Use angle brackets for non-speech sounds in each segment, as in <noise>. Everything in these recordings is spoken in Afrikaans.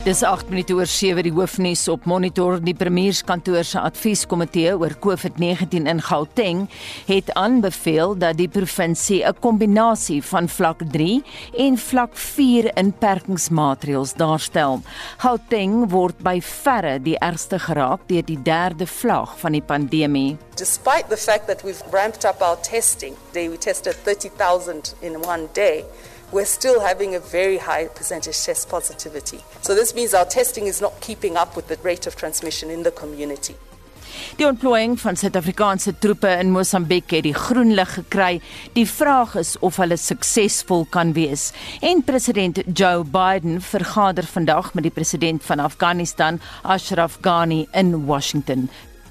Dis 8 minute oor 7 die hoofnuus op Monitor die premierskantoor se advieskomitee oor COVID-19 in Gauteng het aanbeveel dat die provinsie 'n kombinasie van vlak 3 en vlak 4 inperkingsmaatreëls daarstel. Gauteng word by verre die ergste geraak deur die derde vlak van die pandemie. Despite the fact that we've ramped up our testing, they we tested 30,000 in one day we're still having a very high percentage test positivity. So this means our testing is not keeping up with the rate of transmission in the community. Die ontplooiing van Suid-Afrikaanse troepe in Mosambiek het die groen lig gekry. Die vraag is of hulle suksesvol kan wees. En president Joe Biden vergader vandag met die president van Afghanistan, Ashraf Ghani in Washington.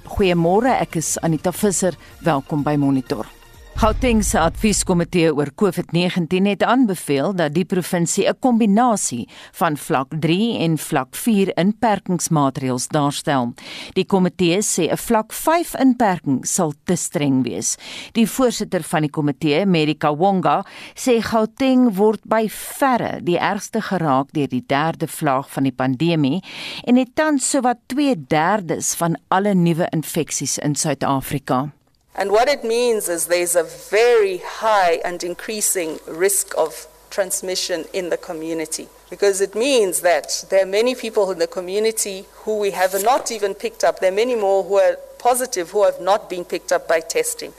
Goeiemôre, ek is Anita Visser. Welkom by Monitor. Gauteng se advieskomitee oor COVID-19 het aanbeveel dat die provinsie 'n kombinasie van vlak 3 en vlak 4 inperkingsmaatreëls daarstel. Die komitee sê 'n vlak 5 inperking sal te streng wees. Die voorsitter van die komitee, Merika Wonga, sê Gauteng word by verre die ergste geraak deur die derde vlaag van die pandemie en het tans sowat 2/3 van alle nuwe infeksies in Suid-Afrika. And what it means is there's a very high and increasing risk of transmission in the community. Because it means that there are many people in the community who we have not even picked up. There are many more who are positive who have not been picked up by testing.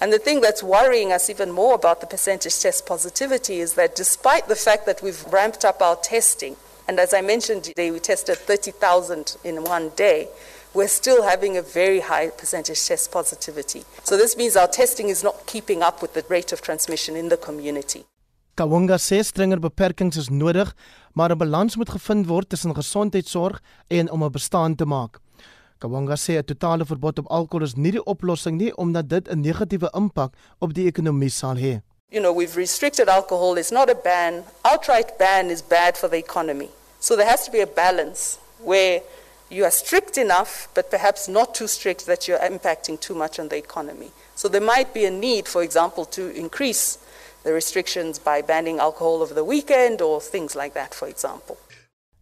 And the thing that's worrying us even more about the percentage test positivity is that despite the fact that we've ramped up our testing, and as I mentioned today, we tested 30,000 in one day, we're still having a very high percentage test positivity. So this means our testing is not keeping up with the rate of transmission in the community. Kawunga sê strenger beperkings is nodig, maar 'n balans moet gevind word tussen gesondheidsorg en om 'n bestaan te maak. Kawunga sê 'n totale verbod op alkohol is nie die oplossing nie omdat dit 'n negatiewe impak op die ekonomie sal hê. You know, we've restricted alcohol. It's not a ban. Outright ban is bad for the economy. So there has to be a balance where you are strict enough, but perhaps not too strict that you're impacting too much on the economy. So there might be a need, for example, to increase the restrictions by banning alcohol over the weekend or things like that, for example.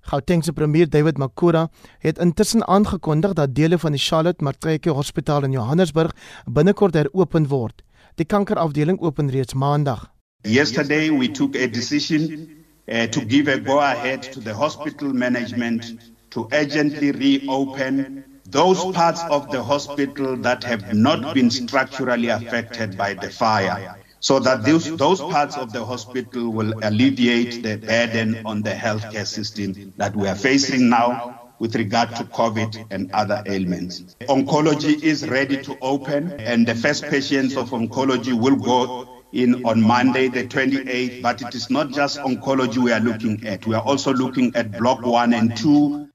Gautengse premier David Makura het intussen aangekondig dat dele van die Charlotte Matreke Hospitaal in Johannesburg binnekort heropen word. Die kankerafdeling open reeds Maandag. Yesterday we took a decision uh, to give a go ahead to the hospital management to urgently reopen those parts of the hospital that have not been structurally affected by the fire so that those, those parts of the hospital will alleviate the burden on the healthcare system that we are facing now with regard to COVID and other ailments. Oncology is ready to open, and the first patients of oncology will go in on Monday, the 28th. But it is not just oncology we are looking at, we are also looking at Block 1 and 2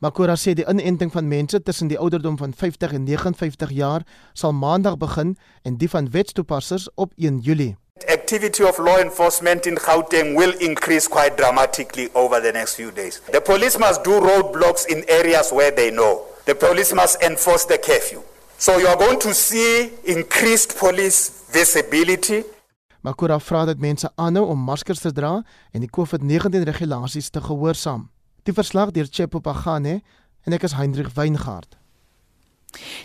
Makora sê die inenting van mense tussen die ouderdom van 50 en 59 jaar sal maandag begin en die van wetstoepassers op 1 Julie. Activity of law enforcement in Gauteng will increase quite dramatically over the next few days. The police must do roadblocks in areas where they know. The police must enforce the curfew. So you are going to see increased police visibility. Makora vra dat mense aanhou om maskers te dra en die COVID-19 regulasies te gehoorsaam. Die verslag deur Chepo Pagane en ek is Hendrik Weingart.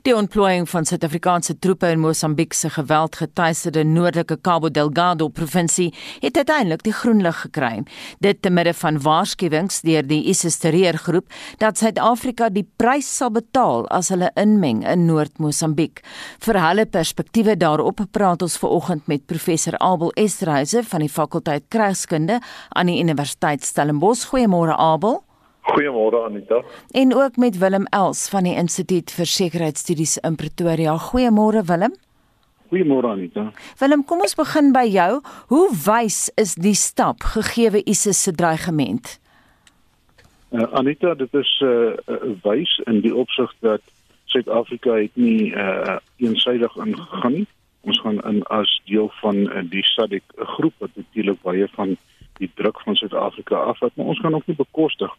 Die ontplooiing van Suid-Afrikaanse troepe in Mosambiek se geweldgetuieerde noordelike Cabo Delgado provinsie het uiteindelik die groen lig gekry. Dit te midde van waarskuwings deur die ISIS-terreurgroep dat Suid-Afrika die prys sal betaal as hulle inmeng in Noord-Mosambiek. Vir hulle perspektiewe daarop praat ons veraloggend met professor Abel Esterhuise van die fakulteit Krygskunde aan die Universiteit Stellenbosch. Goeiemôre Abel. Goeiemôre Anita. En ook met Willem Els van die Instituut vir Sekuriteitsstudies in Pretoria. Goeiemôre Willem. Goeiemôre Anita. Willem, kom ons begin by jou. Hoe wys is die stap gegee ISIS se dreigement? Uh, Anita, dit is 'n uh, uh, wys in die opsig dat Suid-Afrika het nie uh, eensydig ingegaan nie. Ons gaan in as deel van uh, die SADC groep wat natuurlik baie van die druk van Suid-Afrika afvat, maar ons kan ook nie bekostig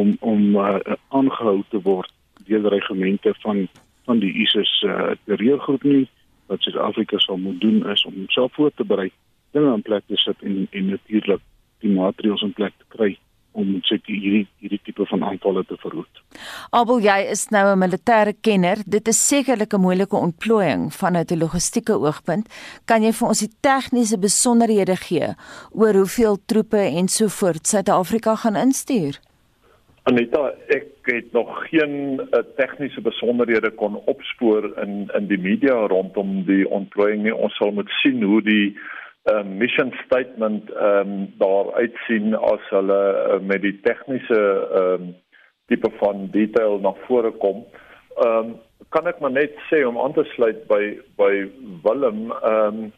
om om uh, aangehou te word deur die regimente van van die ISIS uh, terreurgroep nie wat Suid-Afrika sal moet doen is om homself voor te berei dinge in plek te sit en en natuurlik die maatreëls in plek te kry om seker hierdie hierdie tipe aanvalle te verhoed. Abel, jy is nou 'n militêre kenner. Dit is sekerlik 'n moeilike ontplooiing vanuit 'n logistieke oogpunt. Kan jy vir ons die tegniese besonderhede gee oor hoeveel troepe en so voort Suid-Afrika gaan instuur? Anita, ek het nog geen uh, tegniese besonderhede kon opspoor in in die media rondom die ontplooiing nie. Ons sal moet sien hoe die uh, mission statement ehm um, daar uitsien as hulle uh, met die tegniese ehm um, tipe van detail na vore kom. Ehm um, kan ek maar net sê om aan te sluit by by Willem ehm um,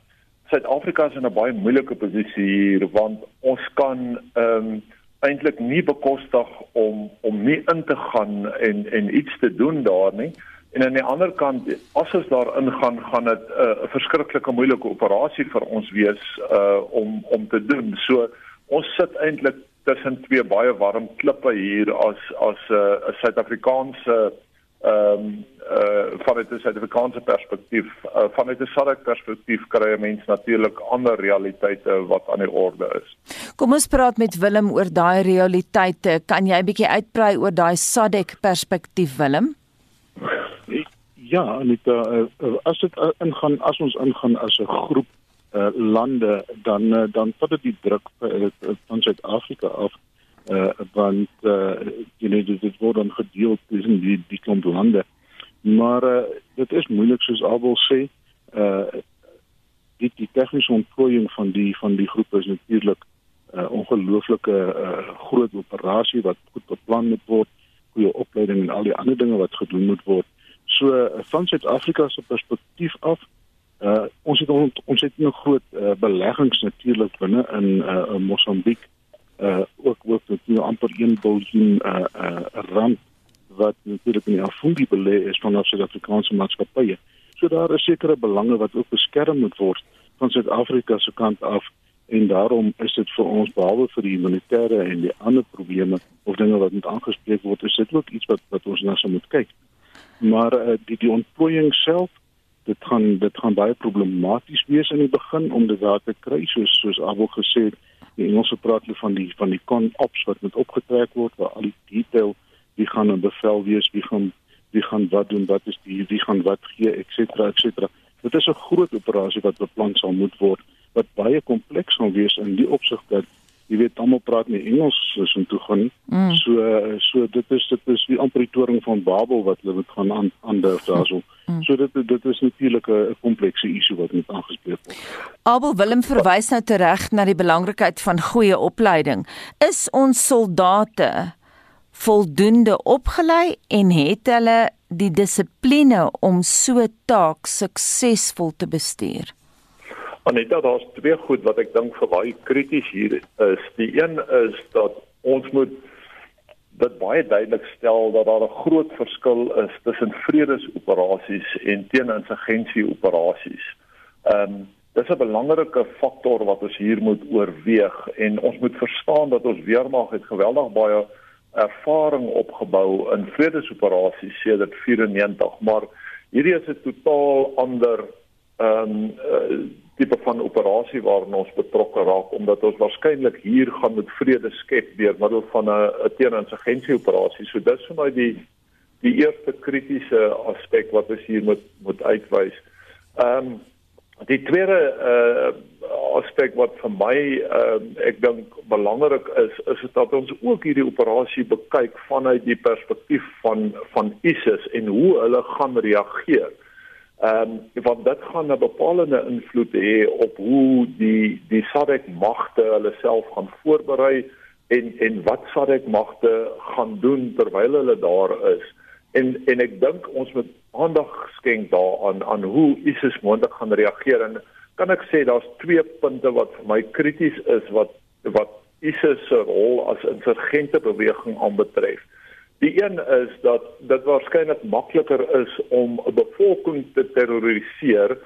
Suid-Afrika is in 'n baie moeilike posisie hier want ons kan ehm um, eintlik nie bekostig om om nie in te gaan en en iets te doen daar nie. En aan die ander kant as ons daar ingaan, gaan dit 'n uh, verskriklike moeilike operasie vir ons wees uh om om te doen. So ons sit eintlik tussen twee baie warm klippe hier as as 'n uh, Suid-Afrikaanse ehm um, uh vanuit 'n Suid-Afrikaanse perspektief, uh, vanuit 'n SADC perspektief kry 'n mens natuurlik ander realiteite wat aan die orde is. Kom ons praat met Willem oor daai realiteite. Kan jy 'n bietjie uitbrei oor daai SADC perspektief Willem? Ja, net uh, as dit ingaan as ons ingaan as 'n groep uh, lande dan uh, dan vat dit die druk uh, van Suid-Afrika af uh, want uh, jy weet dit word dan gedeel tussen die die klomp lande. Maar uh, dit is moeilik soos Abel sê uh die die tegniese ontplooiing van die van die groep is natuurlik 'n uh, ongelooflike uh, groot operasie wat goed beplan moet word goeie opleiding en al die ander dinge wat gedoen moet word. So uh, van Suid-Afrika se perspektief af uh ons het ons, ons het nog groot uh, beleggings natuurlik binne in uh Mosambiek uh ook ook met nou amper 1 biljoen uh uh rand wat natuurlik in die affundi belê is van ons Suid-Afrikaanse maatskappye. So daar is sekere belange wat ook beskerm moet word van Suid-Afrika se kant af en daarom is dit vir ons behalwe vir die humanitêre en die ander probleme of dinge wat moet aangespreek word, is dit ook iets wat wat ons na sou moet kyk. Maar uh, die die ontplooiing self dit gaan dit gaan baie problematies wees in die begin om dit daar te kry soos soos Abo gesê het die Engelse praat hulle van die van die con ops wat moet opgetrek word waar al die detail wie gaan 'n bevel wees wie gaan wie gaan wat doen wat is die wie gaan wat gee ens ens dit is 'n groot operasie wat beplan sal moet word wat baie kompleks gaan wees in die opsig dat jy weet almal praat nie Engels soos om toe gaan mm. so so dit is dit is die amper die toring van Babel wat hulle moet gaan aan ander daarso. Mm. so dit dit is natuurlik 'n komplekse issue wat moet aangespreek word. Abel Willem verwys nou tereg na die belangrikheid van goeie opleiding. Is ons soldate voldoende opgelei en het hulle die dissipline om so taak suksesvol te bestuur Aneta, daar's twee goed wat ek dink vir baie krities hier is. Die een is dat ons moet dit baie duidelik stel dat daar 'n groot verskil is tussen vredesoperasies en teeninsurgensie operasies. Ehm um, dis 'n belangrike faktor wat ons hier moet oorweeg en ons moet verstaan dat ons weermag het geweldig baie ervaring opgebou in vredesoperasies sedert 94, maar hierdie is 'n totaal ander ehm um, uh, tipe van operasie waarin ons betrokke raak omdat ons waarskynlik hier gaan met vrede skep deur middel van 'n teeninsurgensie operasie. So dis vir my die die eerste kritiese aspek wat ons hier moet moet uitwys. Ehm um, die tweede uh aspek wat vir my ehm um, ek dink belangrik is is dat ons ook hierdie operasie bekyk vanuit die perspektief van van ISIS en hoe hulle gaan reageer. Ehm um, want dit gaan 'n bepalende invloed hê op hoe die die SADC magte hulle self gaan voorberei en en wat SADC magte gaan doen terwyl hulle daar is. En en ek dink ons moet aandag skenk daaraan aan hoe ISIS moontlik gaan reageer en kan ek sê daar's twee punte wat vir my krities is wat wat ISIS se rol as insurgente beweging aanbetref. Die een is dat dit waarskynlik makliker is om 'n bevolking te terroriseer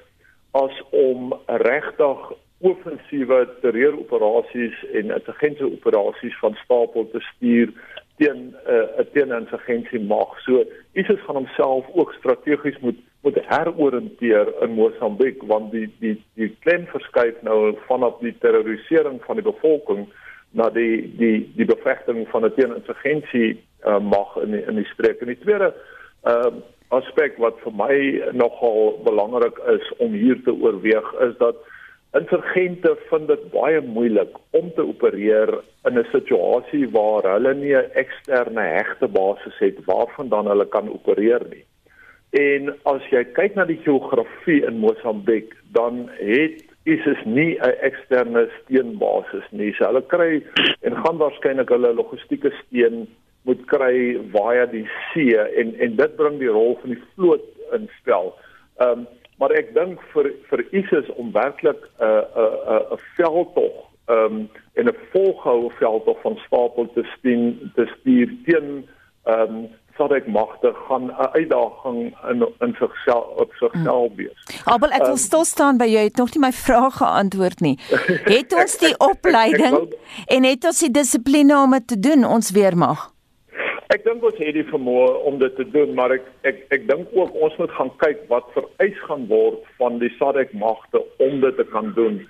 as om regtig offensiewe terreuroperasies en intelligensie operasies van stapel te stuur teen 'n uh, teen 'n intelligensie mag. So ISIS gaan homself ook strategies moet moet heroriënteer in Mosambiek want die die die klem verskuif nou vanaf die terrorisering van die bevolking na die die die bevegting van 'n teeninsurgensie uh, mag in die, in die streek. En die tweede uh, aspek wat vir my nogal belangrik is om hier te oorweeg is dat insurgente vind dit baie moeilik om te opereer in 'n situasie waar hulle nie 'n eksterne hegte basis het waarvandaan hulle kan opereer nie. En as jy kyk na die geografie in Mosambiek, dan het ISIS nie 'n eksterne steunbasis nie. So hulle kry en gaan waarskynlik hulle logistieke steun moet kry via die see en en dit bring die rol van die vloot in spel. Ehm um, maar ek dink vir vir ISIS om werklik 'n 'n 'n 'n veldtog ehm um, en 'n volgehoue veldtog van stapel te stuur te stuur teen ehm um, Sadek magte gaan 'n uitdaging in in sigself op sigself hmm. wees. Maar ek wil um, stil staan by jy het nog nie my vrae geantwoord nie. Het ons <laughs> die opleiding wil, en het ons die dissipline om dit te doen ons weermag? Ek dink ons het die vermoë om dit te doen, maar ek ek ek dink ook ons moet gaan kyk wat vereis gaan word van die SADC magte om dit te kan doen.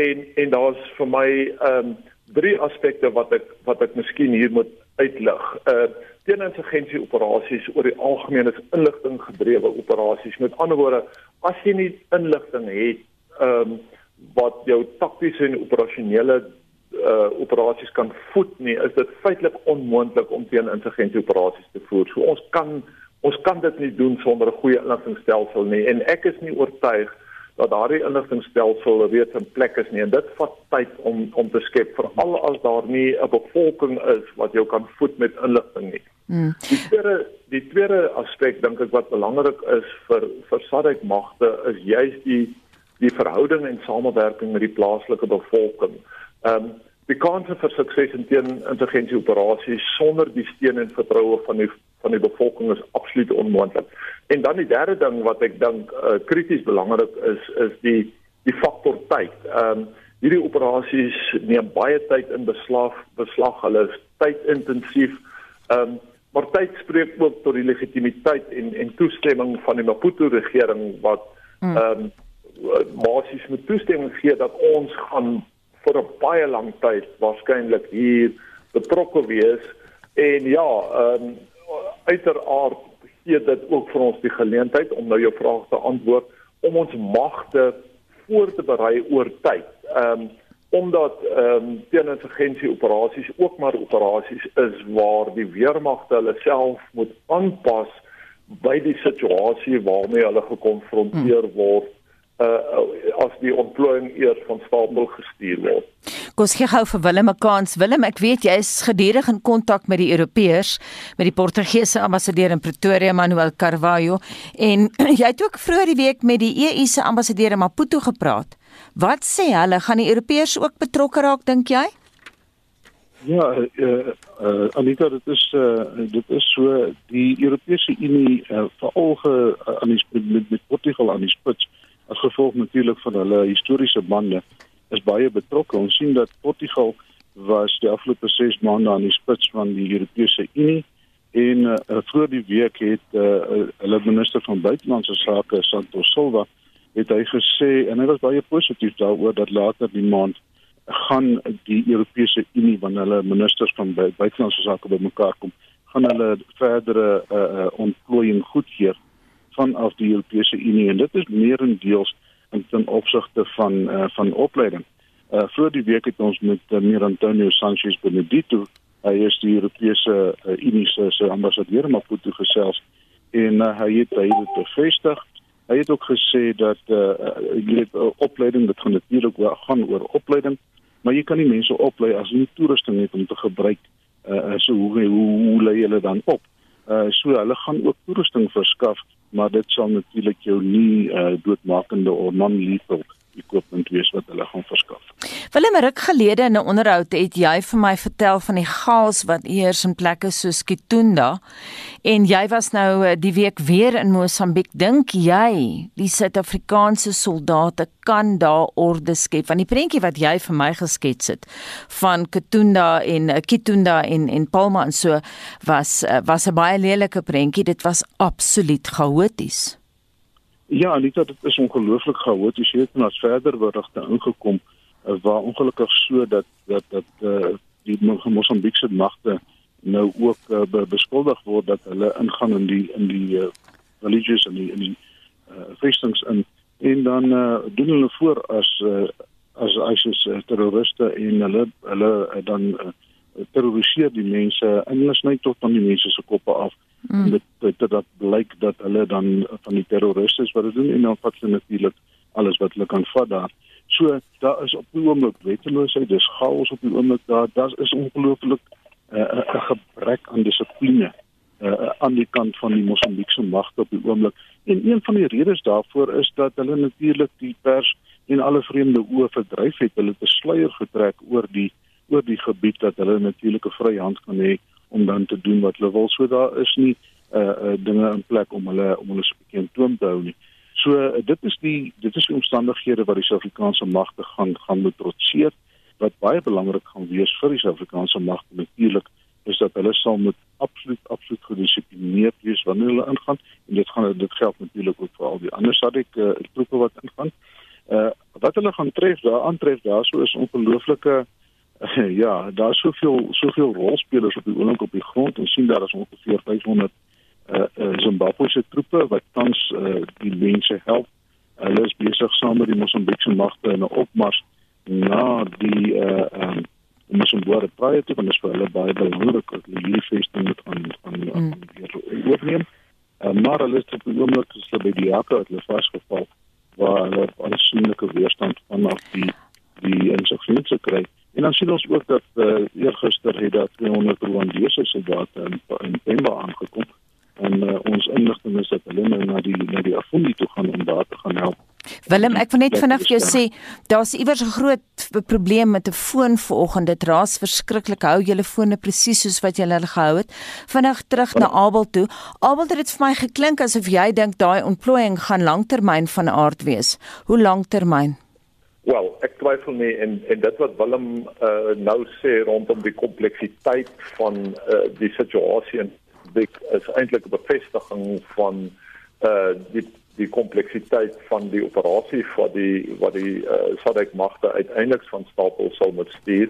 En en daar's vir my ehm um, drie aspekte wat ek wat ek miskien hier moet uitlig. Uh teeninsurgensie operasies oor die algemeen is inligting gedrewe operasies. Met ander woorde, as jy nie inligting het ehm um, wat jou taktiese en operasionele uh operasies kan voed nie, is dit feitelik onmoontlik om teen insurgensie operasies te voer. So ons kan ons kan dit nie doen sonder 'n goeie inligtingstelsel nie en ek is nie oortuig dat daardie inligtingstelsel reeds in plek is nie en dit vat tyd om om te skep veral as daar nie 'n bevolking is wat jou kan voed met inligting nie. Hmm. Die tweede die tweede aspek dink ek wat belangrik is vir vir SADC magte is juis die die verhouding en samewerking met die plaaslike bevolking. Ehm um, die kanse vir sukses in teen intelligensie operasies sonder die steun en vertroue van die van die bevolking is absoluut onmoontlik. En dan die derde ding wat ek dink uh, krities belangrik is is die die faktor tyd. Ehm um, hierdie operasies neem baie tyd in beslag beslag. Hulle is tydintensief. Ehm um, maar tyd spreek ook tot die legitimiteit en en toestemming van die Maputo regering wat hmm. ehm um, basies met toestemming gee dat ons gaan vir 'n baie lang tyd waarskynlik hier betrokke wees en ja, ehm um, uiteraard gee dit ook vir ons die geleentheid om nou jou vraag te antwoord om ons magte voor te berei oor tyd. Ehm um, omdat ehm um, teeninsurgensie operasies ook maar operasies is waar die weermagte hulle self moet aanpas by die situasie waarmee hulle gekonfronteer hmm. word uh as die ontplooiing eers van stapel gestuur word. Kos gee gou vir Willem 'n kans. Willem, ek weet jy is gedurig in kontak met die Europeërs, met die Portugese ambassadeur in Pretoria, Manuel Carvalho, en <clears throat> jy het ook vroeër die week met die EU se ambassadeur in Maputo gepraat. Wat sê hulle? Gaan die Europeërs ook betrokke raak, dink jy? Ja, eh uh, uh, Anita, dit is uh, dit is so die Europese Unie uh, veral ge uh, aan die met, met Portugal aan die spits as gevolg natuurlik van hulle historiese bande is baie betrokke. Ons sien dat Portugal was die afgelope 6 maande aan die spits van die Europese Unie en uh, voor die week het uh, hulle minister van buitelandse sake Santos Silva het hy gesê en hy was baie positief daaroor dat later die maand gaan die Europese Unie wanneer hulle ministers van buitelandse sake bymekaar kom gaan hulle verdere uh, uh, ontplooiing goedkeur vanaf die Europese Unie en dit is meerendeels in ten opsigte van uh, van opleiding. Uh voor die week het ons met uh, Meer Antonio Sanchez Benedito, hy is die Europese uh, Unie se ambassadeur in Maputo gesels en uh, hy het hy het bevestig. Hy het ook gesê dat uh jy weet uh, opleiding dit gaan natuurlik oor gaan oor opleiding, maar jy kan nie mense oplei as jy nie toerusting het om te gebruik uh so hoe hoe, hoe lê hulle dan op? Uh so hulle gaan ook toerusting verskaf maar dit sal natuurlik jou nie uh, doodmakende of non-lethal equipment wees wat hulle gaan verskaf. Willem Ruk gelede in 'n onderhoud het jy vir my vertel van die chaos wat eers in plekke soos Kitunda en jy was nou eh, die week weer in Mosambiek. Dink jy die Suid-Afrikaanse soldate kan daar orde skep? Van die prentjie wat jy vir my geskets het van Kitunda en eh, Kitunda en en Palma en so was was 'n baie lelike prentjie. Dit was absoluut chaoties. Ja, Anita, dit is ongelooflik chaoties. Jy het nou verder berigte ingekom uh, waar ongelukkig so dat dat dat uh, die Mosambiekse magte nou ook uh, be beskuldig word dat hulle ingaan in die in die uh, villages en die in die uh, vestings in. En dan uh, doen hulle voor as uh, as ISIS terroriste en hulle hulle uh, dan uh, terroriseer die mense. En hulle sny tot van die mense se koppe af mm. dit dit dat blyk dat hulle dan van die terroriste is wat dit doen en dan vat hulle natuurlik alles wat hulle kan vat daar. So daar is op die oomblik wetteloosheid, dis chaos op die oomblik daar. Daar is ongelooflik 'n uh, gebrek aan dissipline uh, aan die kant van die Mosambiekse magte op die oomblik. En een van die redes daarvoor is dat hulle natuurlik die pers en alle vreemde oë verdryf het. Hulle het 'n sluier getrek oor die oor die gebied dat hulle natuurlik 'n vrye hand kan hê om dan te doen wat hulle wil. So daar is nie uh, uh dinge in plek om hulle om hulle so 'n bietjie in toom te hou nie. So uh, dit is die dit is die omstandighede wat die Suid-Afrikaanse magte gaan gaan moet trotseer wat baie belangrik gaan wees vir die Suid-Afrikaanse magte natuurlik is dat hulle sal moet absoluut absoluut gedissiplineerd wees wanneer hulle ingaan en dit gaan dit geld natuurlik ook vir al die ander SADC uh, troepe wat ingaan. Uh wat hulle gaan tref daar aantref daarso is ongelooflike uh, <laughs> ja, daar is soveel soveel rolspelers op die oomblik op die grond en sien daar is ongeveer 500 uh, uh Zimbabwese troepe wat tans uh, die mense help. Hulle is besig saam met die Mosambiekse magte in 'n opmars na die uh um, om ons boere praai te kan is vir hulle baie belangrik dat hulle hierdie vesting moet aan aan mm. oorneem. Uh, maar hulle is op die oomblik is hulle by die jakke het hulle vasgevall waar hulle aansienlike weerstand vanaf die die insurgensie kry. En dan sien ons ook dat uh, eergister het dat 200 Rwandese soldate in in Pemba aangekom en uh, ons inligting is dat hulle nou na die na die Afundi toe gaan om daar te gaan help Willem, ek wil net vinnig vir jou sê, daar's iewers 'n groot probleem met 'n foon vanoggend. Dit raas verskriklik. Hou julle fone presies soos wat julle hulle gehou het. Vinnig terug na Abel toe. Abel, dit het vir my geklink asof jy dink daai ontplooiing gaan langtermyn van aard wees. Hoe langtermyn? Wel, ek twyfel nie en en dit wat Willem uh, nou sê rondom die kompleksiteit van uh, die situasie en dit is eintlik 'n bevestiging van uh die die kompleksiteit van die operasie wat die wat die uh, SADC magte uiteindelik van stapel sal moet stuur.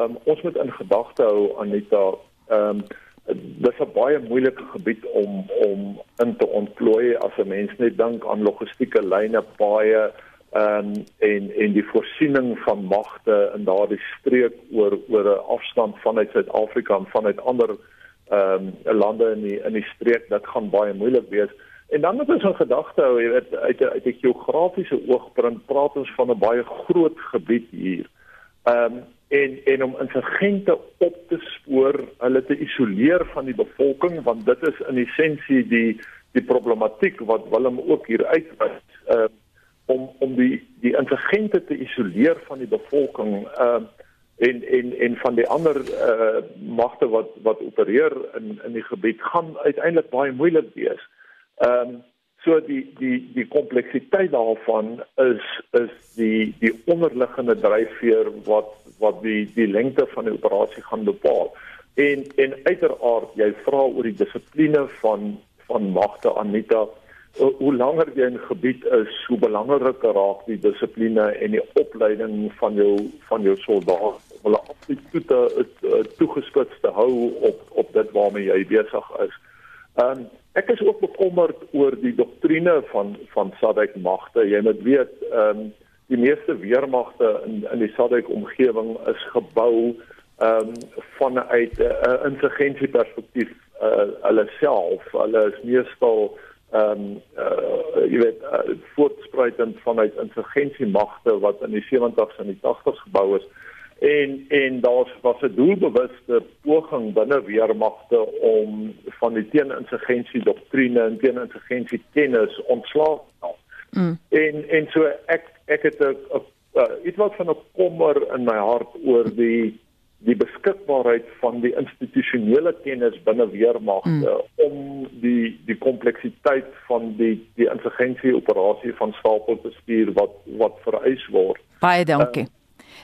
Um, ons moet in gedagte hou Anita, ehm um, dit is 'n baie moeilike gebied om om in te ontplooi as 'n mens net dink aan logistieke lyne, paaie ehm um, en en die voorsiening van magte in daardie streek oor oor 'n afstand vanuit Suid-Afrika en vanuit ander ehm um, lande in die in die streek, dit gaan baie moeilik wees. En dan moet ons in gedagte hou, jy weet uit 'n uit 'n geografiese oogpunt praat ons van 'n baie groot gebied hier. Ehm um, en en om insurgente op te spoor, hulle te isoleer van die bevolking want dit is in essensie die die problematiek wat Willem ook hier uitwys. Ehm uh, om om die die insurgente te isoleer van die bevolking ehm uh, en en en van die ander uh magte wat wat opereer in in die gebied gaan uiteindelik baie moeilik wees. Ehm um, so die die die kompleksiteit daarvan is is die die onderliggende dryfveer wat wat die die lengte van die operasie gaan bepaal. En en uiteraard jy vra oor die dissipline van van magte Anita hoe langer jy in gebied is, hoe belangriker raak die dissipline en die opleiding van jou van jou soldate. Hulle absoluut toe toegespits te hou op op dit waarmee jy besig is. Ehm um, Ek is ook bekommerd oor die doktrine van van SADC magte. Jy moet weet, ehm um, die meeste weermagte in in die SADC omgewing is gebou ehm um, vanuit 'n uh, insurgensie perspektief uh, hulle self. Hulle is meestal ehm um, uh, jy weet uh, voortspruitend vanuit insurgensie magte wat in die 70s en die 80s gebou is en en daar was 'n doelbewuste poging binne weermagte om van die teeninsurgensie doktrine en teeninsurgensie kennis ontslae te raak. Mm. En en so ek ek het 'n iets wat van 'n kommer in my hart oor die die beskikbaarheid van die institusionele kennis binne weermagte mm. om die die kompleksiteit van die die insurgensie operasie van stapel te stuur wat wat vereis word. Baie dankie. Uh,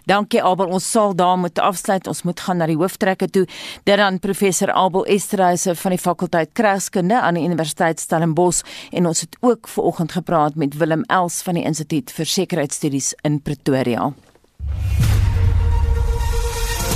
Dankie Abel, ons sal daar moet afsluit. Ons moet gaan na die hooftrekke toe. Dit dan professor Abel Esterhuise van die fakulteit Kragskunde aan die Universiteit Stellenbosch en ons het ook ver oggend gepraat met Willem Els van die Instituut vir Sekuriteitsstudies in Pretoria.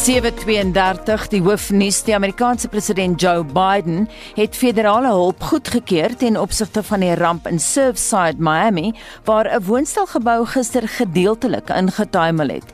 732 die hoofnuus die Amerikaanse president Joe Biden het federale hulp goedgekeur ten opsigte van die ramp in Surfside Miami waar 'n woonstelgebou gister gedeeltelik ingetuimel het.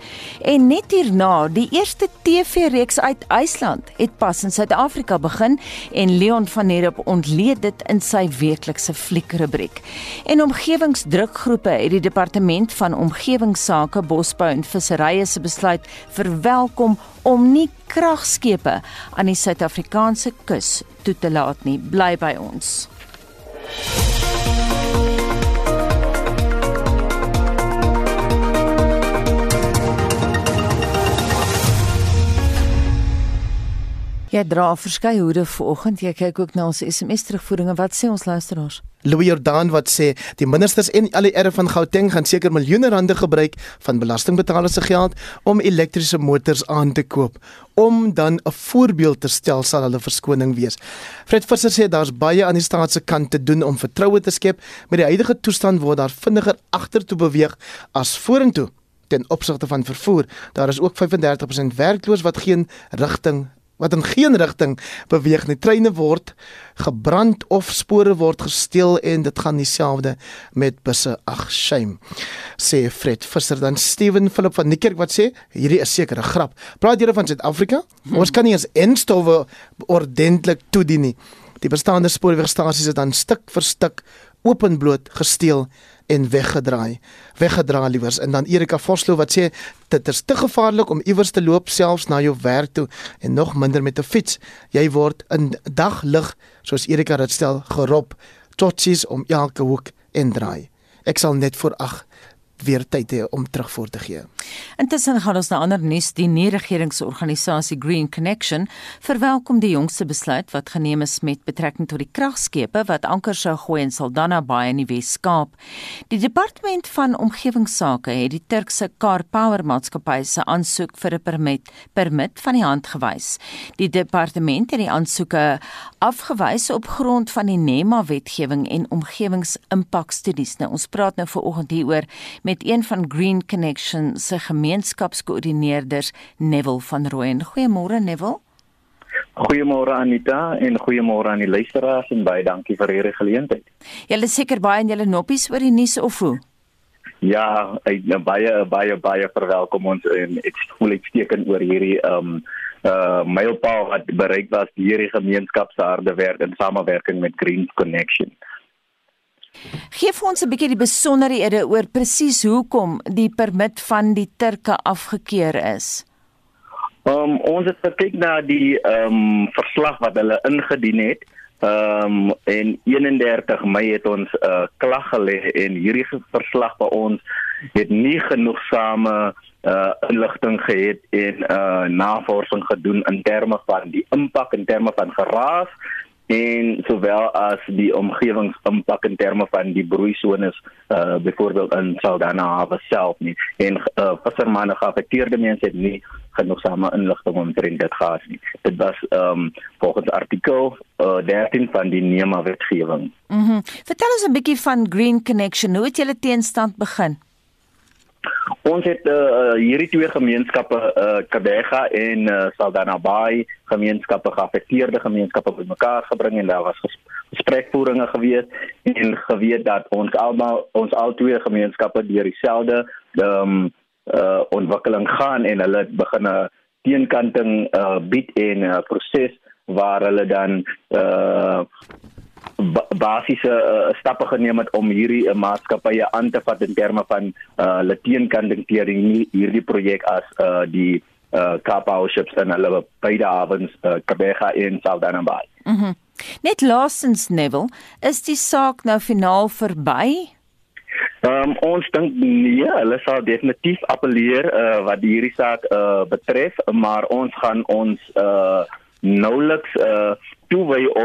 En net hierna, die eerste TV-reeks uit IJsland het pas in Suid-Afrika begin en Leon van Heerop ontleed dit in sy weeklikse fliekrubriek. En omgewingsdrukgroepe het die departement van omgewingsake, bosbou en visserye se besluit verwelkom om nie kragskepe aan die Suid-Afrikaanse kus toe te laat nie. Bly by ons. Jy dra verskeie hoede vanoggend. Jy kyk ook na ons SMS terugvoeringe. Wat sê ons luisteraars? Louis Jordan wat sê die ministers en al die erf van Gauteng gaan seker miljoene rande gebruik van belastingbetalers se geld om elektriese motors aan te koop om dan 'n voorbeeld te stel sal hulle verskoning wees. Fred Visser sê daar's baie aan die staat se kant te doen om vertroue te skep met die huidige toestand word daar vinniger agtertoe beweeg as vorentoe ten opsigte van vervoer. Daar is ook 35% werkloos wat geen rigting wat in geen rigting beweeg nie. Treine word gebrand of spore word gesteel en dit gaan dieselfde met busse. Ag, shame. Sê Fred Visser dan Steven Philip van Niekerk wat sê hierdie is seker 'n grap. Praat julle van Suid-Afrika? Hmm. Ons kan nie eens enstowwe ordentlik toedien nie. Die bestaande spoorwegstasies is dan stuk vir stuk openbloot gesteel en weggedraai. Weggedra liewers en dan Erika Vosloo wat sê dit is te gevaarlik om iewers te loop selfs na jou werk toe en nog minder met 'n fiets. Jy word in daglig, soos Erika dit stel, gerop totsies om elke hoek en draai. Ek sal net voor ag weer tyd hê om terugvoer te gee. Intussen gaan ons na ander nuus. Die nie-regeringsorganisasie Green Connection verwelkom die jongste besluit wat geneem is met betrekking tot die kragskepe wat anker sou gooi in Saldanha Bay in die Wes-Kaap. Die departement van omgewingsake het die Turkse Car Power maatskappy se aansoek vir 'n permit permit van die hand gewys. Die departement het die aansoeke afgewys op grond van die NEMA wetgewing en omgewingsimpakstudies. Nou ons praat nou vanoggend hieroor met een van Green Connection se gemeenskapskoördineerders Neville van Rooyen. Goeiemôre Neville. Goeiemôre Anita en goeiemôre aan die luisteraars en baie dankie vir hierdie geleentheid. Julle seker baie in julle noppies oor die nuus of hoe? Ja, ek nou baie baie baie verwelkom ons en ek voel ek steken oor hierdie um uh mylpaal wat bereik was hierdie gemeenskap se harde werk in samewerking met Green Connection. Geef ons 'n bietjie die besonderhede oor presies hoekom die permit van die Turke afgekeur is. Um, ons het gekyk na die um, verslag wat hulle ingedien het. Um, en 31 Mei het ons 'n uh, klag gelê en hierdie verslag by ons het nie genoegsame uh, inligting gehad en uh, navorsing gedoen in terme van die impak in terme van geraas en sowel as die omgewingsimpak in terme van die broeisones uh byvoorbeeld in Saldanha Hawe self nie. En uh vissermanne geaffekteerde mense het nie genoegsame inligting omtrent dit gehad nie. Dit was um volgens artikel uh 13 van die NEMA wetgewing. Mhm. Mm vertel ons 'n bietjie van Green Connection. Hoe het julle teenstand begin Ons het uh, hierdie twee gemeenskappe, uh, Kabega en uh, Saldanha Bay, gemeenskappe geaffekteerde gemeenskappe bymekaar gebring en daar was gesprekvoeringe gewees en geweet dat ons almal ons al twee gemeenskappe deur dieselfde um, uh, ontwikkeling gaan en hulle begin 'n teenkanting uh, bied en 'n uh, proses waar hulle dan uh, basiese uh, stappe geneem het om hierdie uh, maatskappye aan te vat in terme van hulle uh, teenkanting teen hierdie projek as uh, die uh, Kapau ships en hulle beide hawens uh, Kabega en Saldanha Bay. Mm Net laasens Neville, is die saak nou finaal verby? Um, ons dink nee, hulle sal definitief appeleer uh, wat hierdie saak uh, betref, maar ons gaan ons uh, nouliks uh,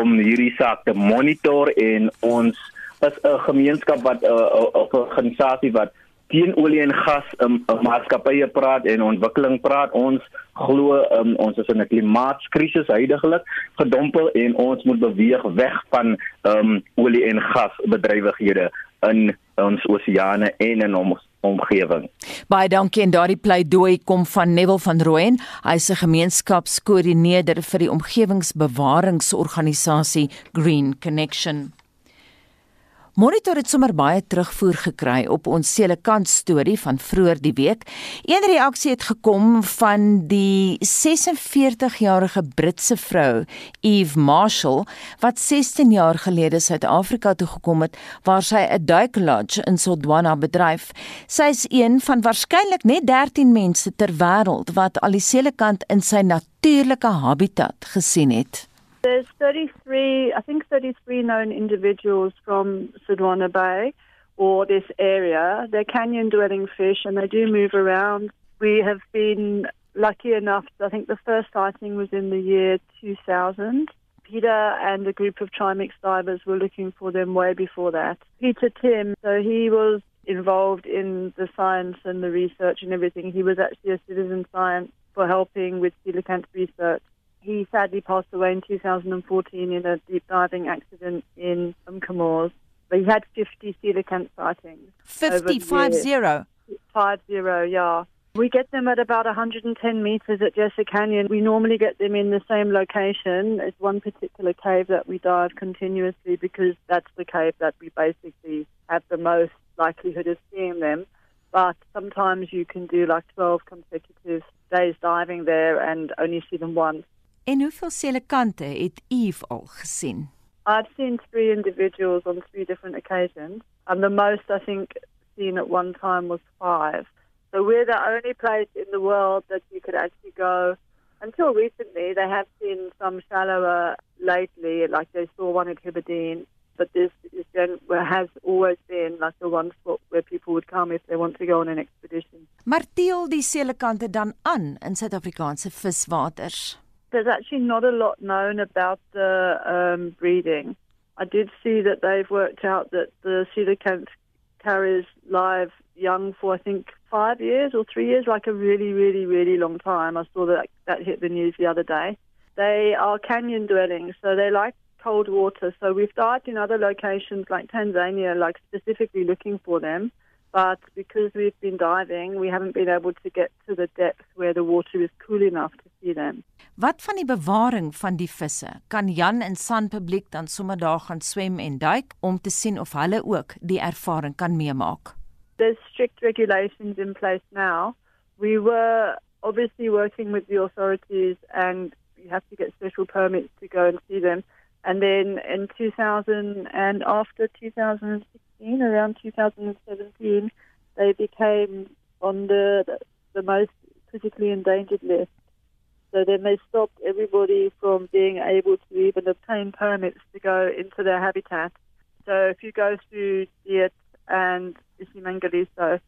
om hierdie saak te monitor en ons as 'n gemeenskap wat 'n uh, uh, organisasie wat teen olie en gas um, uh, maatskappye praat en ontwikkeling praat. Ons glo um, ons is in 'n klimaatskrisis heidaglik gedompel en ons moet beweeg weg van um, olie en gas bedrywighede in ons oseane en in ons omgewing. Baie dankie en daardie pleidooi kom van Neville van Rooyen. Hy is 'n gemeenskapskoördineerder vir die omgewingsbewaringsorganisasie Green Connection. Monitor het sommer baie terugvoer gekry op ons selekant storie van vroeër die week. Een reaksie het gekom van die 46-jarige Britse vrou, Eve Marshall, wat 16 jaar gelede Suid-Afrika toe gekom het waar sy 'n duiklodge in Sodwana bedryf. Sy is een van waarskynlik net 13 mense ter wêreld wat al die selekant in sy natuurlike habitat gesien het. There's 33, I think 33 known individuals from Sudwana Bay or this area. They're canyon dwelling fish and they do move around. We have been lucky enough, I think the first sighting was in the year 2000. Peter and a group of Trimix divers were looking for them way before that. Peter Tim, so he was involved in the science and the research and everything. He was actually a citizen science for helping with coelacanth research. He sadly passed away in 2014 in a deep diving accident in Umkamors. But he had 50 coelacanth sightings. 50, 50? 50, yeah. We get them at about 110 meters at Jessa Canyon. We normally get them in the same location. It's one particular cave that we dive continuously because that's the cave that we basically have the most likelihood of seeing them. But sometimes you can do like 12 consecutive days diving there and only see them once. En hoeveel selekante het Eve al gesien? I've seen three individuals on three different occasions, and the most I think seen at one time was five. So we're the only place in the world that you could actually go. Until recently, they have seen some shallower lately, like they saw one at Hibberdeen. But this is then has always been like the one spot where people would come if they want to go on an expedition. Maar deel die selekante dan aan in Suid-Afrikaanse viswaters? There's actually not a lot known about the um, breeding. I did see that they've worked out that the coelacanth carries live young for I think five years or three years, like a really, really, really long time. I saw that that hit the news the other day. They are canyon dwellings, so they like cold water. So we've dived in other locations like Tanzania, like specifically looking for them. But because we've been diving, we haven't been able to get to the depth where the water is cool enough to see them. Wat van die bewaring van die visse? Kan Jan en San publiek dan sommer daar gaan swem en duik om te sien of hulle ook die ervaring kan meemaak? There's strict regulations in place now. We were obviously working with the authorities and you have to get special permits to go and see them. And then in 2000 and after 2016 around 2017, they became on the, the most critically endangered list. So then they stopped everybody from being able to even obtain permits to go into their habitat. So if you go through Diet and Isimangaliso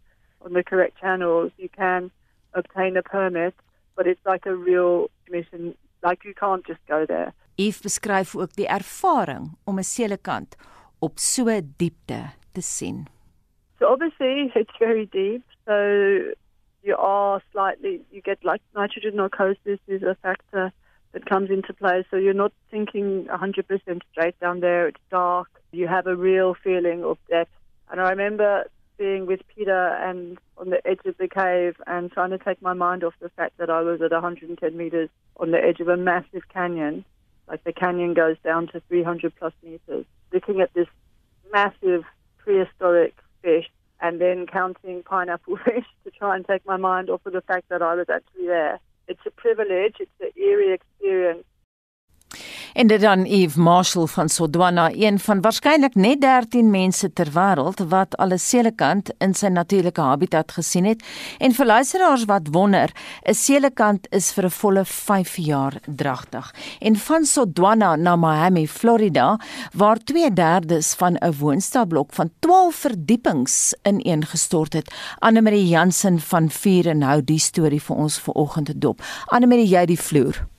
on the correct channels, you can obtain a permit, but it's like a real mission. Like you can't just go there. Eve beskryf ook die ervaring om 'n selekant op so diepte te sien. So obviously <laughs> it's very deep. So you are slightly you get like nitrogen narcosis is a factor that comes into play. So you're not thinking 100% straight down there. It's dark. You have a real feeling of depth. And I remember being with Peter and on the edge of the cave and trying to take my mind off the fact that I was at 110 meters on the edge of a massive canyon like the canyon goes down to 300 plus meters, looking at this massive prehistoric fish and then counting pineapple <laughs> fish to try and take my mind off of the fact that I was actually there. It's a privilege, it's an eerie experience En dit dan Eve Marshall van Sodwana, een van waarskynlik net 13 mense ter wêreld wat al 'n selekant in sy natuurlike habitat gesien het. En vir luisteraars wat wonder, 'n selekant is vir 'n volle 5 jaar dragtig. En van Sodwana na Miami, Florida, waar 2/3 van 'n woonstelblok van 12 verdiepings ineengestort het. Anne-Marie Jansen van Vier en hou die storie vir ons vanoggend dop. Anne-Marie, jy die vloer.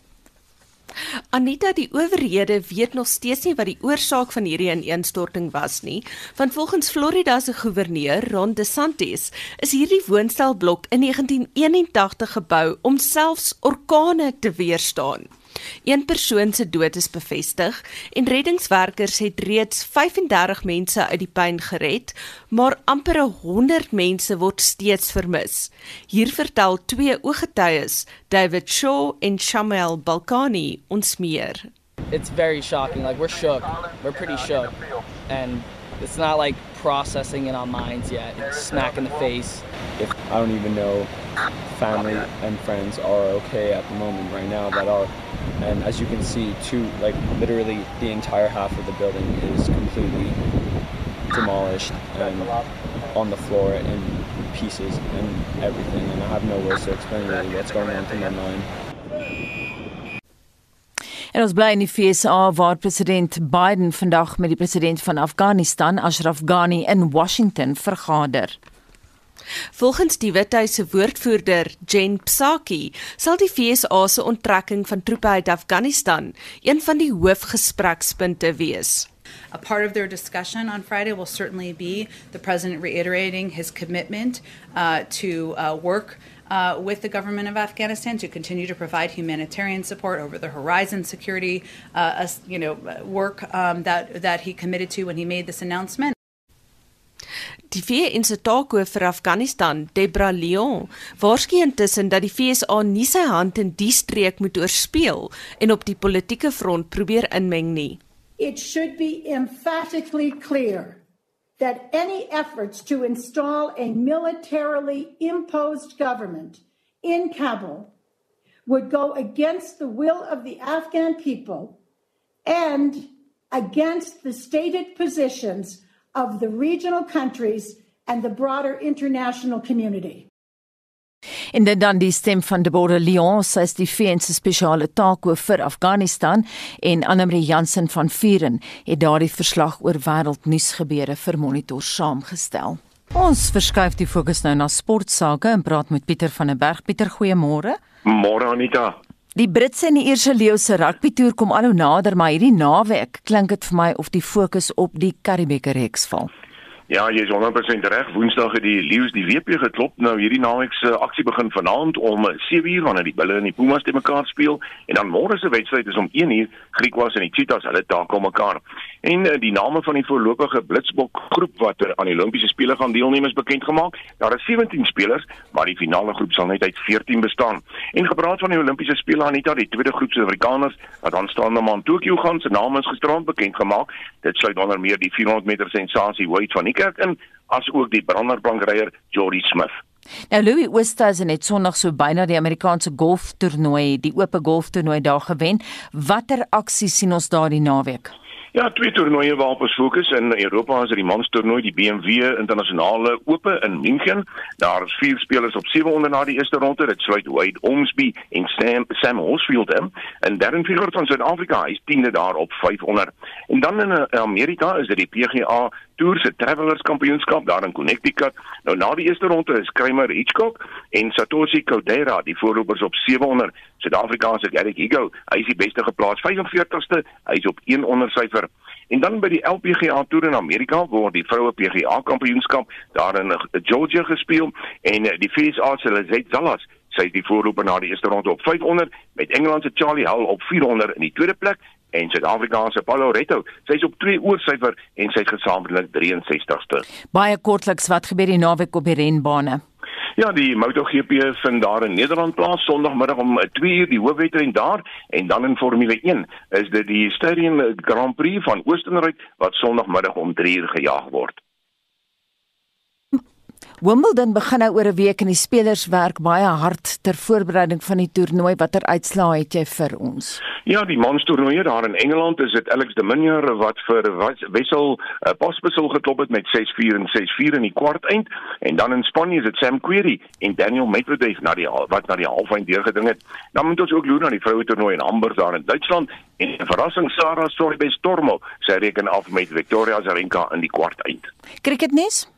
Anita, die owerhede weet nog steeds nie wat die oorsaak van hierdie ineenstorting was nie, want volgens Florida se goewerneur, Ron DeSantis, is hierdie woonstelblok in 1981 gebou om selfs orkane te weerstaan. Een persoon se dood is bevestig en reddingswerkers het reeds 35 mense uit die puin gered, maar amper 100 mense word steeds vermis. Hier vertel twee ooggetuies, David Shaw en Shamel Balkani, ons meer. It's very shocking. Like we're shook. We're pretty shook. And it's not like processing in our minds yet. It's smack in the face. If I don't even know family and friends are okay at the moment right now that are and as you can see two like literally the entire half of the building is completely demolished and on the floor in pieces and everything and I have no words to explain really what's going on through my mind. En ons bly in die FSA waar president Biden vandag met die president van Afghanistan, Ashraf Ghani in Washington vergader. Volgens die Withuis se woordvoerder, Jen Psaki, sal die FSA se onttrekking van troepe uit Afghanistan een van die hoofgesprekspunte wees. A part of their discussion on Friday will certainly be the president reiterating his commitment uh, to uh, work uh, with the government of Afghanistan to continue to provide humanitarian support over the horizon security, uh, you know, work um, that that he committed to when he made this announcement. Die VN se taakhoof vir Afghanistan, Debra Leon, waarskynlik intussen dat die FSA nie sy hand in die streek moet oorspeel en op die politieke front probeer inmeng nie. It should be emphatically clear that any efforts to install a militarily imposed government in Kabul would go against the will of the Afghan people and against the stated positions of the regional countries and the broader international community. En dit dan die stem van Deborah Leon, sy is die VN se spesiale taakhoof vir Afghanistan en Annelie Jansen van Vuren het daardie verslag oor wêreldnuusgebeure vir Monitor saamgestel. Ons verskuif die fokus nou na sportsake en praat met Pieter van der Berg. Pieter, goeiemôre. Môre Anita. Die Britse en die Ierse leeu se rugby toer kom al hoe nader, maar hierdie naweek klink dit vir my of die fokus op die Karibeker reeks val. Ja, jy is 100% reg. Woensdag het die Lions die WP geklop. Nou hierdie naweek se aksie begin vanaand om 7:00 wanneer die Bulle en die Pumas te mekaar speel en dan môre se wedstryd is om 1:00 Griekwas en die Cheetahs hulle taak om mekaar. En uh, die name van die voorlopige Blitsbok groep wat er aan die Olimpiese spele gaan deelneem is bekend gemaak. Daar is 17 spelers, maar die finale groep sal net uit 14 bestaan. En gepraat van die Olimpiese spele Anita, die tweede groep Suid-Afrikaners wat aanstaande maand Tokio gaan, se name is gisterand bekend gemaak. Dit sluit onder meer die 400 meter sensasie Wade van Niekerk in as ook die branderbankryer Jody Smith. Nou Louis Oosthuizen het Sondag so byna die Amerikaanse golftoernooi, die oop golftoernooi daar gewen. Watter aksie sien ons daardie naweek? Ja, twee toernooie waarop ons fokus in Europa is dit die mans toernooi, die BMW internasionale ope in München. Daar is vier spelers op 700 na die eerste ronde. Dit sluit Wade Ormsby en Sam Sam Horsfield in. En Darren Figure van Suid-Afrika is 10de daar op 500. En dan in eh, Amerika is dit die PGA Tour se Travelers Kampioenskap daar in Connecticut. Nou na die eerste ronde is Kramer Hitchcock en Satoshi Kodaira die voorlopers op 700. Suid-Afrika se Eric Higo, hy is die beste geplaas 45ste. Hy is op 1 ondersyfer. En dan by die LPGA Tour in Amerika word die vroue PGA Kampioenskap daar in Georgia gespeel en die FSA se Lizette Zallas sy is die voorloper na die eerste ronde op 500 met Engeland se Charlie Hull op 400 in die tweede plek en Suid-Afrika se Paulo Retto. Sy is op 2 oorsyfer en sy het gesamentlik 63ste. Baie kortliks wat gebeur die naweek op die renbane? Ja, die MotoGP vind daar in Nederland plaas Sondagmiddag om 2uur die hoofwedren daar en dan in Formule 1 is dit die Styrian Grand Prix van Oostenryk wat Sondagmiddag om 3uur gejaag word. Wimbledon begin nou oor 'n week en die spelers werk baie hard ter voorbereiding van die toernooi. Watter uitslae het jy vir ons? Ja, die manstoernooi daar in Engeland is dit Alex de Minaur wat vir Wessel uh, Pospisil geklop het met 6-4 en 6-4 in die kwart eind en dan in Spanje is dit Sam Querrey en Daniel Medvedev na die wat na die halfeind deurgeding het. Dan moet ons ook loer na die vroue toernooi in Hamburg daar in Duitsland en 'n verrassing Sarah Sorribes Stormo sy reken af met Victoria Azarenka in die kwart eind. Cricketnes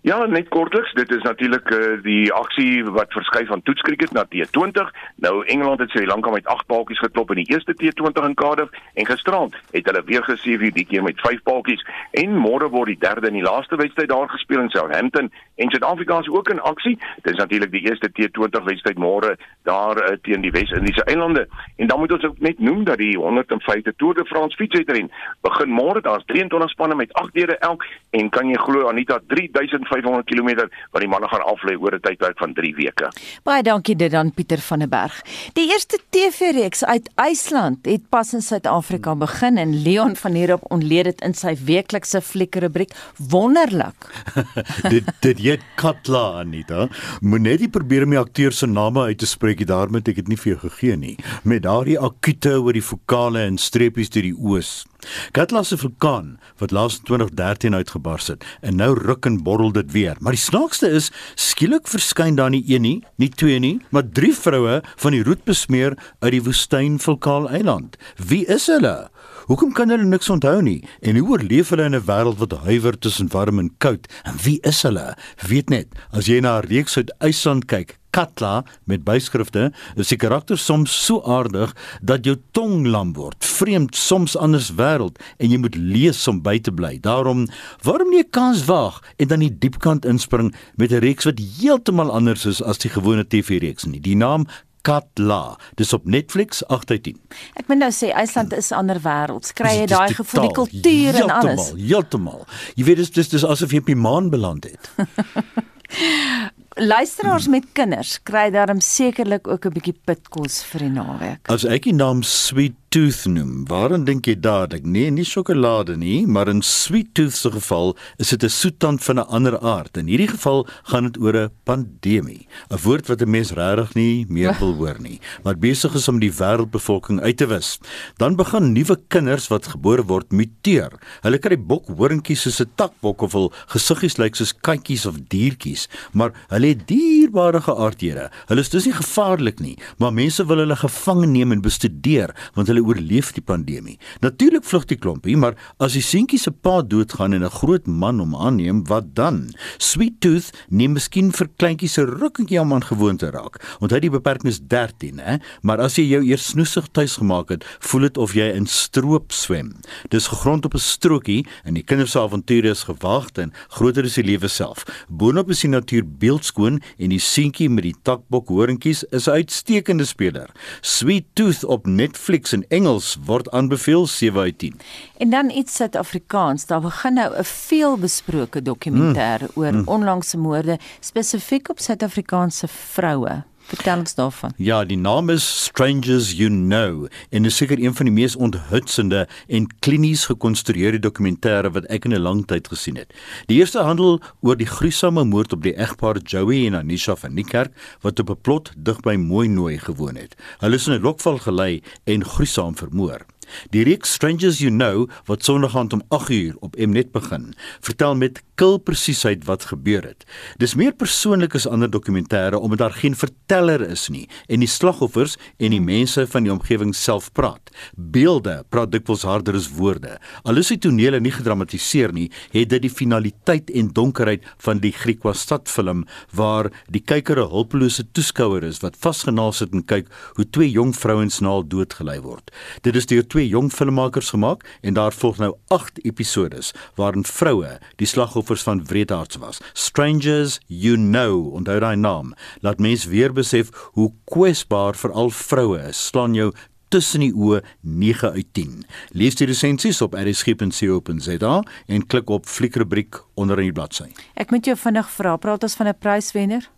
Ja, net kortliks, dit is natuurlik uh, die aksie wat verskuif van toetskriket na T20. Nou Engeland het Sri Lanka met 8 paaltjies geklop in die eerste T20 in Cardiff en gisterand het hulle weer gesien wie die keer met 5 paaltjies en môre word die derde en die laaste wedstryd daar gespeel in Southampton en Suid-Afrika is ook in aksie. Dit is natuurlik die eerste T20 wedstryd môre daar uh, teen die Wes-Indiese eilande. En dan moet ons ook net noem dat die 105de Tour de France fietswedren begin môre. Daar's 23 spanne met 8 dele elk en kan jy glo Anita 3000 500 km wat die manne gaan aflê oor 'n tydperk van 3 weke. Baie dankie dit dan Pieter van der Berg. Die eerste TV-reeks uit IJsland het pas in Suid-Afrika begin en Leon van hierop ontleed dit in sy weeklikse fliekrubriek wonderlik. <laughs> dit dit jy Katla Anita, moet net die probeer om die akteur se name uit te spreek, daarom het ek dit nie vir jou gegee nie. Met daardie akute oor die vokale en streepies deur die oos. Katla se vulkaan wat laas in 2013 uitgebars het en nou ruk en borrel dit weer. Maar die snaakste is, skielik verskyn daar nie een nie, nie twee nie, maar drie vroue van die roet besmeer uit die woestyn vulkaan eiland. Wie is hulle? Hoekom kan hulle niks onthou nie? En hoe oorleef hulle in 'n wêreld wat huiwer tussen warm en koud? En wie is hulle? Weet net, as jy na 'n reeks uit IJsland kyk, Katla met byskrifte, is die karakter soms so aardig dat jou tong lam word. Vreemd, soms anders wêreld en jy moet lees om by te bly. Daarom, waarom nie 'n kans waag en dan die diepkant inspring met 'n reeks wat heeltemal anders is as die gewone TV-reeks nie. Die naam Katla. Dis op Netflix 8 uit 10. Ek moet nou sê IJsland is 'n ander wêreld. Kry jy daai gevoel die kultuur en alles? Heeltemal, heeltemal. Jy weet dis dis dis asof jy op die maan beland het. <laughs> Luisteraars met kinders kry daarom sekerlik ook 'n bietjie pitkos vir die naweek. As ek die naam Sweet Tooth noem, waarin dink jy dadelik? Nee, nie sjokolade nie, maar in Sweet Tooth se geval is dit 'n soetant van 'n ander aard. In hierdie geval gaan dit oor 'n pandemie, 'n woord wat 'n mens regtig nie meer wil <laughs> hoor nie, wat besig is om die wêreldbevolking uit te wis. Dan begin nuwe kinders wat gebore word muteer. Hulle kry bokhoringkies soos 'n takbok of hul gesiggies lyk soos katjies of diertjies, maar hulle het dierbare geaardhede. Hulle is dus nie gevaarlik nie, maar mense wil hulle gevange neem en bestudeer want hulle oorleef die pandemie. Natuurlik vlug die klompie, maar as die seentjie se pa doodgaan en 'n groot man hom aanneem, wat dan? Sweet Tooth neem miskien vir kleintjies se rukkie om aan gewoon te raak. Onthou die beperking is 13, hè, maar as jy jou eers snoesig tuis gemaak het, voel dit of jy in stroop swem. Dis gegrond op 'n strokie en die kinders se avonture is gewaagd en groter as die lewe self. Boonop is die natuur beeldskoon en die seentjie met die takbok horingkies is 'n uitstekende speler. Sweet Tooth op Netflix en Engels word aanbeveel 7 uit 10. En dan iets Suid-Afrikaans. Daar begin nou 'n veelbesproke dokumentêr mm. oor mm. onlangse moorde spesifiek op Suid-Afrikaanse vroue. Vertel ons daarvan. Ja, die naam is Strangers You Know en is seker een van die mees onthutsende en klinies gekonstrueerde dokumentêre wat ek in 'n lang tyd gesien het. Die eerste handel oor die gruisame moord op die egpaar Joey en Anisha van Niekerk wat op 'n plot dig by Mooinooi gewoon het. Hulle is in 'n lokval gelei en gruisam vermoor. Die reeks Strangers You Know wat Sondag aand om 8uur op Mnet begin, vertel met kil presisheid wat gebeur het. Dis meer persoonlik as ander dokumentêre omdat daar geen verteller is nie en die slagoffers en die mense van die omgewing self praat. Beelde praat dikwels harder as woorde. Al is die tonele nie gedramatiseer nie, het dit die finaliteit en donkerheid van die Griekwa stadfilm waar die kyker 'n hulpelose toeskouer is wat vasgenaal sit en kyk hoe twee jong vrouens naal doodgelei word. Dit is deur twee jong filmmakers gemaak en daar volg nou 8 episodes waarin vroue die slagoffers van wreedaards was. Strangers You Know, onthou daai naam. Laat mens weer besef hoe kwesbaar veral vroue is. Slaan jou tussen die oë 9 uit 10. Lees die resensies op rsg.co.za en klik op fliekrubriek onder in die bladsy. Ek moet jou vinnig vra, praat ons van 'n pryswenner?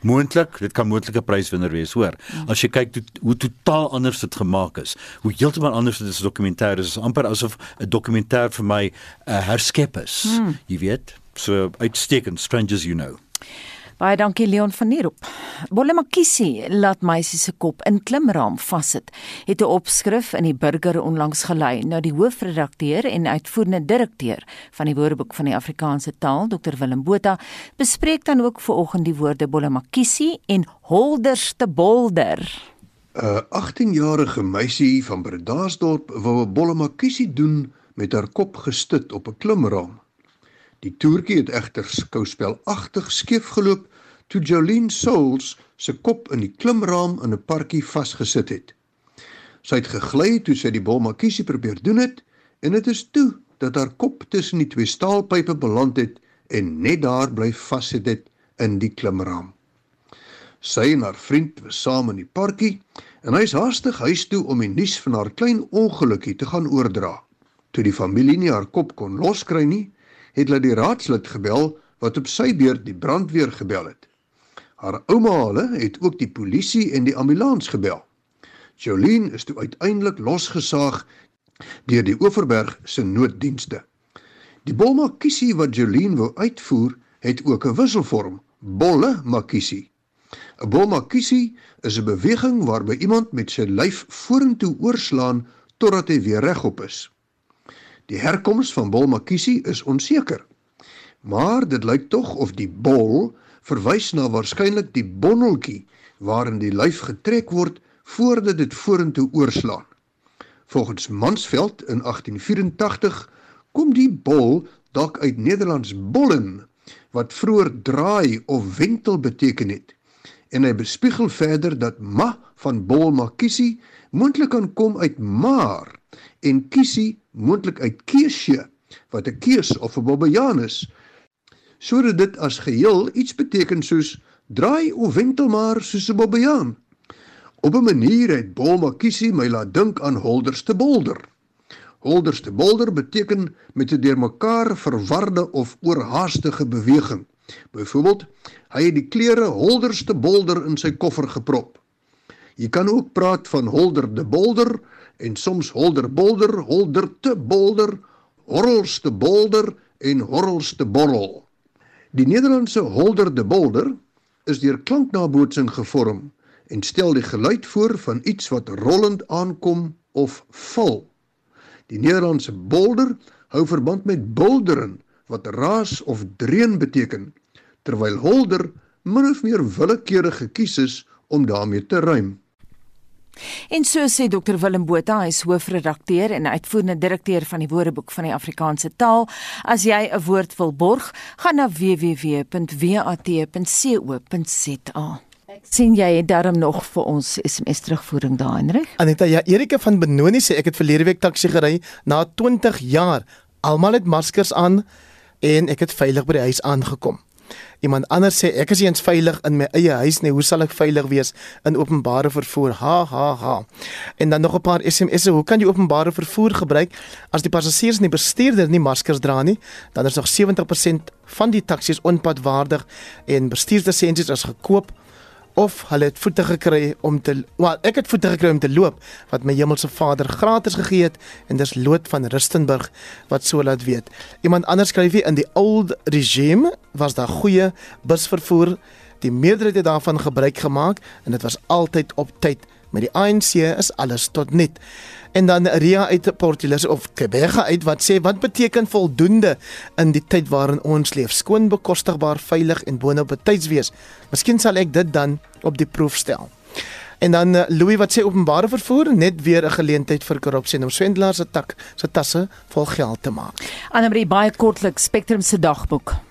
Moontlik, dit kan moontlike pryswenner wees, hoor. As jy kyk to, hoe totaal anders dit gemaak is, hoe heeltemal anders dit is dokumentêr is, is amper asof 'n dokumentêr vir my 'n uh, herskep is. Hmm. Jy weet, so uitstekend strangers you know. Baie dankie Leon van Nierop. Bolle Makisi laat meisie se kop in klimraam vassit. Het 'n opskrif in die burger onlangs gelei. Nou die hoofredakteur en uitvoerende direkteur van die Woordeboek van die Afrikaanse taal, Dr Willem Botha, bespreek dan ook vanoggend die woorde Bolle Makisi en holders te bolder. 'n 18-jarige meisie van Bredasdorp wou 'n Bolle Makisi doen met haar kop gestut op 'n klimraam. Die toertjie het egter skouspelagtig skeef geloop toe Jolene Souls se kop in die klimraam in 'n parkie vasgesit het. Sy het gegly toe sy die bolmakiesie probeer doen het en dit is toe dat haar kop tussen die twee staalpype beland het en net daar bly vassit het in die klimraam. Sy en haar vriend was saam in die parkie en hy is haastig huis toe om die nuus van haar klein ongelukkie te gaan oordra. Toe die familie nie haar kop kon loskry nie, het hulle die raadslid gebel wat op sy beurt die brandweer gebel het. Haar ouma hulle het ook die polisie en die ambulans gebel. Jolene is toe uiteindelik losgesaag deur die Oeverberg se nooddienste. Die bolmakiesie wat Jolene wou uitvoer, het ook 'n wisselvorm, bolle makiesie. 'n Bolmakiesie is 'n beweging waarby iemand met sy lyf vorentoe oorslaan totdat hy weer regop is. Die herkoms van bolmakiesie is onseker. Maar dit lyk tog of die bol verwys na waarskynlik die bonneltjie waarin die lyf getrek word voordat dit vorentoe oorslaan. Volgens Mansveld in 1884 kom die bol dalk uit Nederlands bollen wat vroeër draai of wentel beteken het. En hy bespiegel verder dat ma van bol makiesie moontlik kan kom uit maar en kiesie moontlik uit keesje wat 'n keus of 'n bobbejaan is sodat dit as geheel iets beteken soos draai of wentel maar soos 'n bobbejaan. Op 'n manier het Bolmakiesie my laat dink aan Holderste Bolder. Holderste Bolder beteken met 'n deurmekaar verwarde of oorhaastige beweging. Byvoorbeeld, hy het die klere Holderste Bolder in sy koffer geprop. Jy kan ook praat van Holder de Bolder en soms Holder Bolder, Holder te Bolder, Horrelste Bolder en Horrelste Borrel. Die Nederlandse holder de bolder is deur klanknabootsing gevorm en stel die geluid voor van iets wat rollend aankom of val. Die Nederlandse bolder hou verband met bulderen wat raas of dreun beteken, terwyl holder min of meer willekeurig gekies is om daarmee te rym. En so sê Dr Willem Botha, hy is hoofredakteur en uitvoerende direkteur van die Woordeboek van die Afrikaanse taal. As jy 'n woord wil borg, gaan na www.wat.co.za. Ek sien jy het darm nog vir ons SMS terugvoering daar, Hendrik. Aneta, ja, Erika van Benoni sê ek het verlede week taxi gery na 20 jaar. Almal het maskers aan en ek het veilig by die huis aangekom. Iemand anders sê ek is eens veilig in my eie huis nie, hoe sal ek veilig wees in openbare vervoer? Ha ha ha. En dan nog 'n paar SMS'e, hoe kan jy openbare vervoer gebruik as die passasiers en die bestuurder nie maskers dra nie? Dan is nog 70% van die taksies onpadwaardig en bestuurslisensies is gekoop of hulle het voete gekry om te wel ek het voete gekry om te loop wat my hemelse Vader gratis gegee het en dis Loot van Rustenburg wat so laat weet. Iemand anders skryf hier in die old regime was daar goeie busvervoer. Die meerderheid het daarvan gebruik gemaak en dit was altyd op tyd. Met die ANC is alles tot nul. En dan Ria uit Portulus of Kebega uit wat sê wat beteken voldoende in die tyd waarin ons leef? Skoon, bekostigbaar, veilig en boonop betyds wees. Miskien sal ek dit dan op die proef stel. En dan eh, Louis wat sê openbare vervoer net weer 'n geleentheid vir korrupsie om swendelaars se tak se tasse vol geld te maak. Annelie baie kortliks Spectrum se dagboek.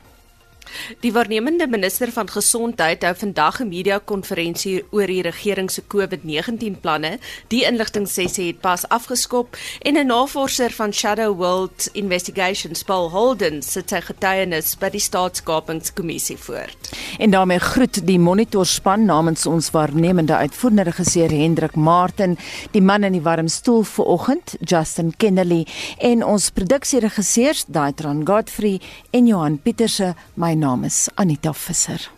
Die waarnemende minister van gesondheid hou vandag 'n media-konferensie oor die regering se COVID-19 planne. Die inligtingsessie het pas afgeskop en 'n navorser van Shadow World Investigations, Paul Holden, sit sy getuienis by die Staatskapingskommissie voort. En daarmee groet die monitorspan namens ons waarnemende uitvoerende regisseur Hendrik Martin, die man in die warm stoel vanoggend, Justin Kennedy en ons produksieregisseurs Daitron Godfrey en Johan Pieterse. My naam is Anita Visser.